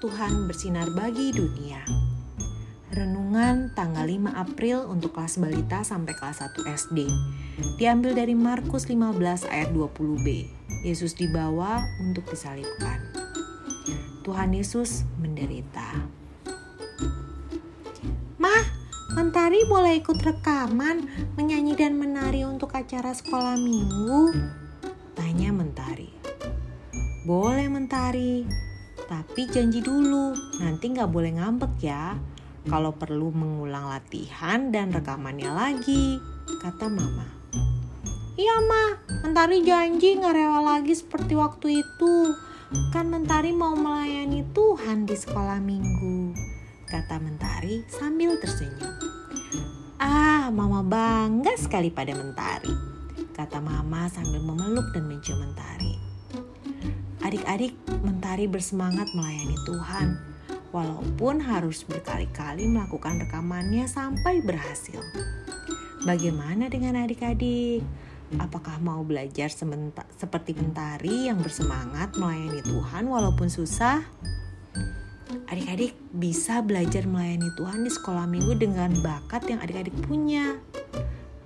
Tuhan bersinar bagi dunia. Renungan tanggal 5 April untuk kelas balita sampai kelas 1 SD. Diambil dari Markus 15 ayat 20b. Yesus dibawa untuk disalibkan. Tuhan Yesus menderita. Mah, Mentari boleh ikut rekaman, menyanyi dan menari untuk acara sekolah minggu? Tanya Mentari. Boleh Mentari, tapi janji dulu, nanti nggak boleh ngambek ya. Kalau perlu mengulang latihan dan rekamannya lagi, kata mama. Iya ma, Mentari janji nggak rewel lagi seperti waktu itu. Kan Mentari mau melayani Tuhan di sekolah minggu, kata Mentari sambil tersenyum. Ah, mama bangga sekali pada Mentari, kata mama sambil memeluk dan mencium Mentari. Adik-adik, Mentari bersemangat melayani Tuhan, walaupun harus berkali-kali melakukan rekamannya sampai berhasil. Bagaimana dengan adik-adik? Apakah mau belajar seperti Mentari yang bersemangat melayani Tuhan walaupun susah? Adik-adik bisa belajar melayani Tuhan di sekolah minggu dengan bakat yang adik-adik punya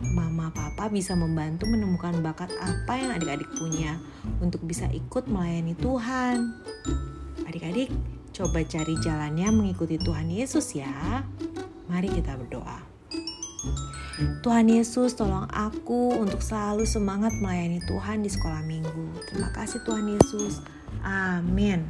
mama papa bisa membantu menemukan bakat apa yang adik-adik punya untuk bisa ikut melayani Tuhan. Adik-adik, coba cari jalannya mengikuti Tuhan Yesus ya. Mari kita berdoa. Tuhan Yesus, tolong aku untuk selalu semangat melayani Tuhan di sekolah minggu. Terima kasih Tuhan Yesus. Amin.